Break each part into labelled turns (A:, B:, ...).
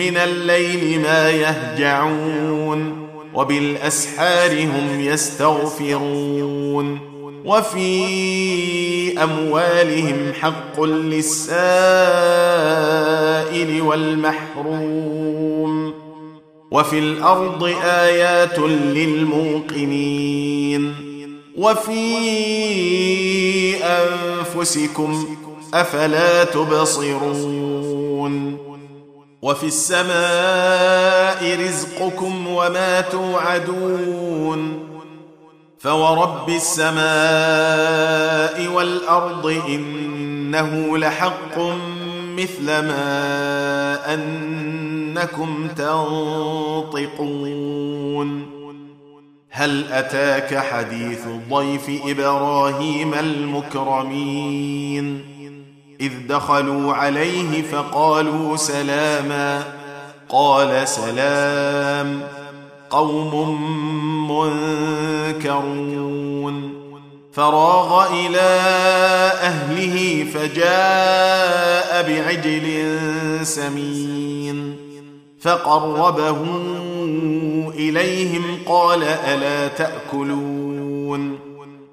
A: الليل ما يهجعون وبالأسحار هم يستغفرون. وفي أموالهم حق للسائل والمحروم. وفي الأرض آيات للموقنين. وفي أنفسكم أفلا تبصرون. وفي السماء رزقكم وما توعدون فورب السماء والأرض إنه لحق مثل ما أنكم تنطقون هل أتاك حديث ضيف إبراهيم المكرمين إذ دخلوا عليه فقالوا سلاما. قال سلام قوم منكرون. فراغ إلى أهله فجاء بعجل سمين. فقربه إليهم قال ألا تأكلون.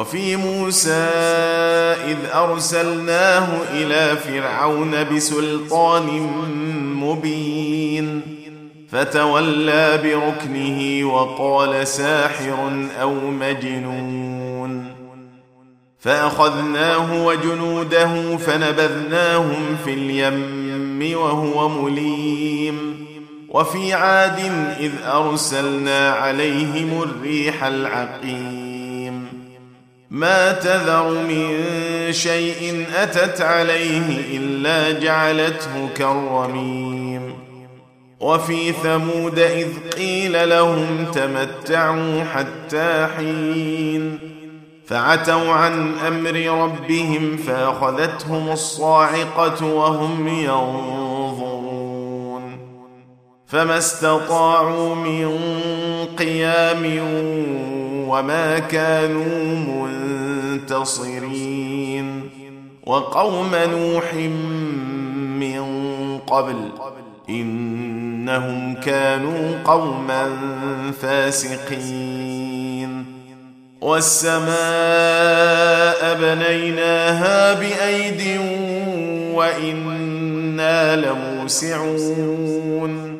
A: وفي موسى إذ أرسلناه إلى فرعون بسلطان مبين فتولى بركنه وقال ساحر أو مجنون. فأخذناه وجنوده فنبذناهم في اليم وهو مليم. وفي عاد إذ أرسلنا عليهم الريح العقيم. ما تذر من شيء أتت عليه إلا جعلته كالرميم. وفي ثمود إذ قيل لهم تمتعوا حتى حين. فعتوا عن أمر ربهم فأخذتهم الصاعقة وهم ينظرون. فما استطاعوا من قيام وما كانوا منتصرين. وقوم نوح من قبل إنهم كانوا قوما فاسقين. والسماء بنيناها بأيد وإنا لموسعون.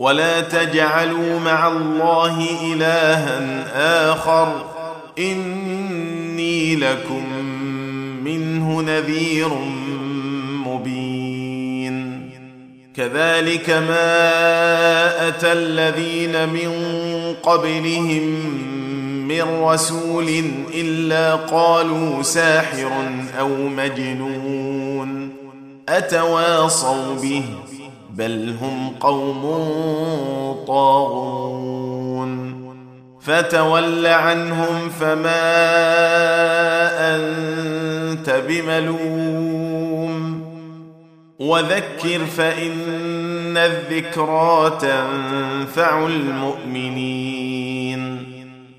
A: ولا تجعلوا مع الله إلها آخر. إني لكم منه نذير مبين. كذلك ما أتى الذين من قبلهم من رسول إلا قالوا ساحر أو مجنون. أتواصوا به بل هم قوم طاغون فتول عنهم فما انت بملوم وذكر فان الذكرى تنفع المؤمنين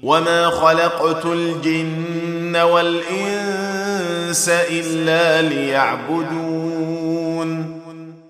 A: وما خلقت الجن والانس الا ليعبدون